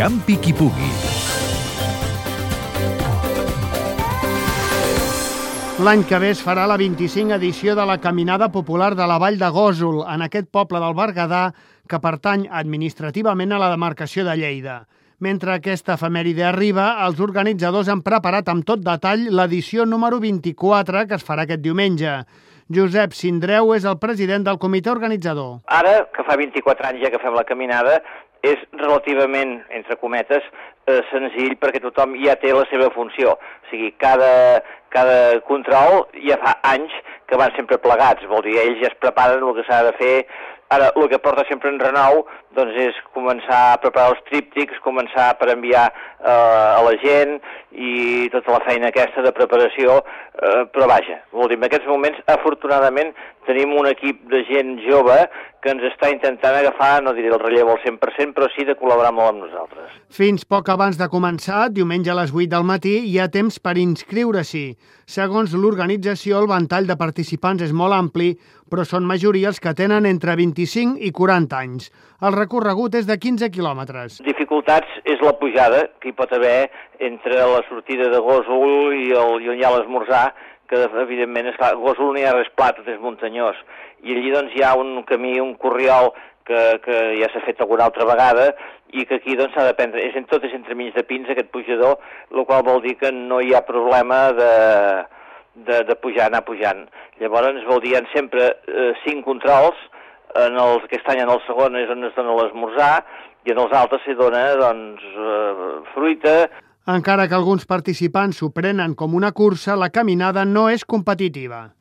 Campi qui pugui. L'any que ve es farà la 25 edició de la Caminada Popular de la Vall de Gòsol, en aquest poble del Berguedà que pertany administrativament a la demarcació de Lleida. Mentre aquesta efemèride arriba, els organitzadors han preparat amb tot detall l'edició número 24 que es farà aquest diumenge. Josep Sindreu és el president del comitè organitzador. Ara, que fa 24 anys ja que fem la caminada, és relativament, entre cometes, eh, senzill perquè tothom ja té la seva funció. O sigui, cada, cada control ja fa anys que van sempre plegats, vol dir, ells ja es preparen el que s'ha de fer. Ara, el que porta sempre en Renou doncs, és començar a preparar els tríptics, començar per enviar eh, a la gent i tota la feina aquesta de preparació, eh, però vaja, vol dir, en aquests moments, afortunadament, tenim un equip de gent jove que ens està intentant agafar, no diré el relleu al 100%, però sí de col·laborar molt amb nosaltres. Fins poc abans de començar, diumenge a les 8 del matí, hi ha temps per inscriure-s'hi. Segons l'organització, el ventall de participants és molt ampli, però són majoria els que tenen entre 25 i 40 anys. El recorregut és de 15 quilòmetres. Dificultats és la pujada que hi pot haver entre la sortida de Gòsol i, el, ha l'esmorzar, que evidentment és clar, no hi ha res pla, tot és muntanyós, i allí doncs hi ha un camí, un corriol que, que ja s'ha fet alguna altra vegada i que aquí doncs de prendre, és en tot és entre mig de pins aquest pujador, el qual vol dir que no hi ha problema de, de, de pujar, anar pujant. Llavors vol dir, hi ha sempre eh, cinc controls, en els, aquest any en el segon és on es dona l'esmorzar, i en els altres s'hi dona doncs, eh, fruita, Encara que alguns participants s'ho prenen com una cursa, la caminada no és competitiva.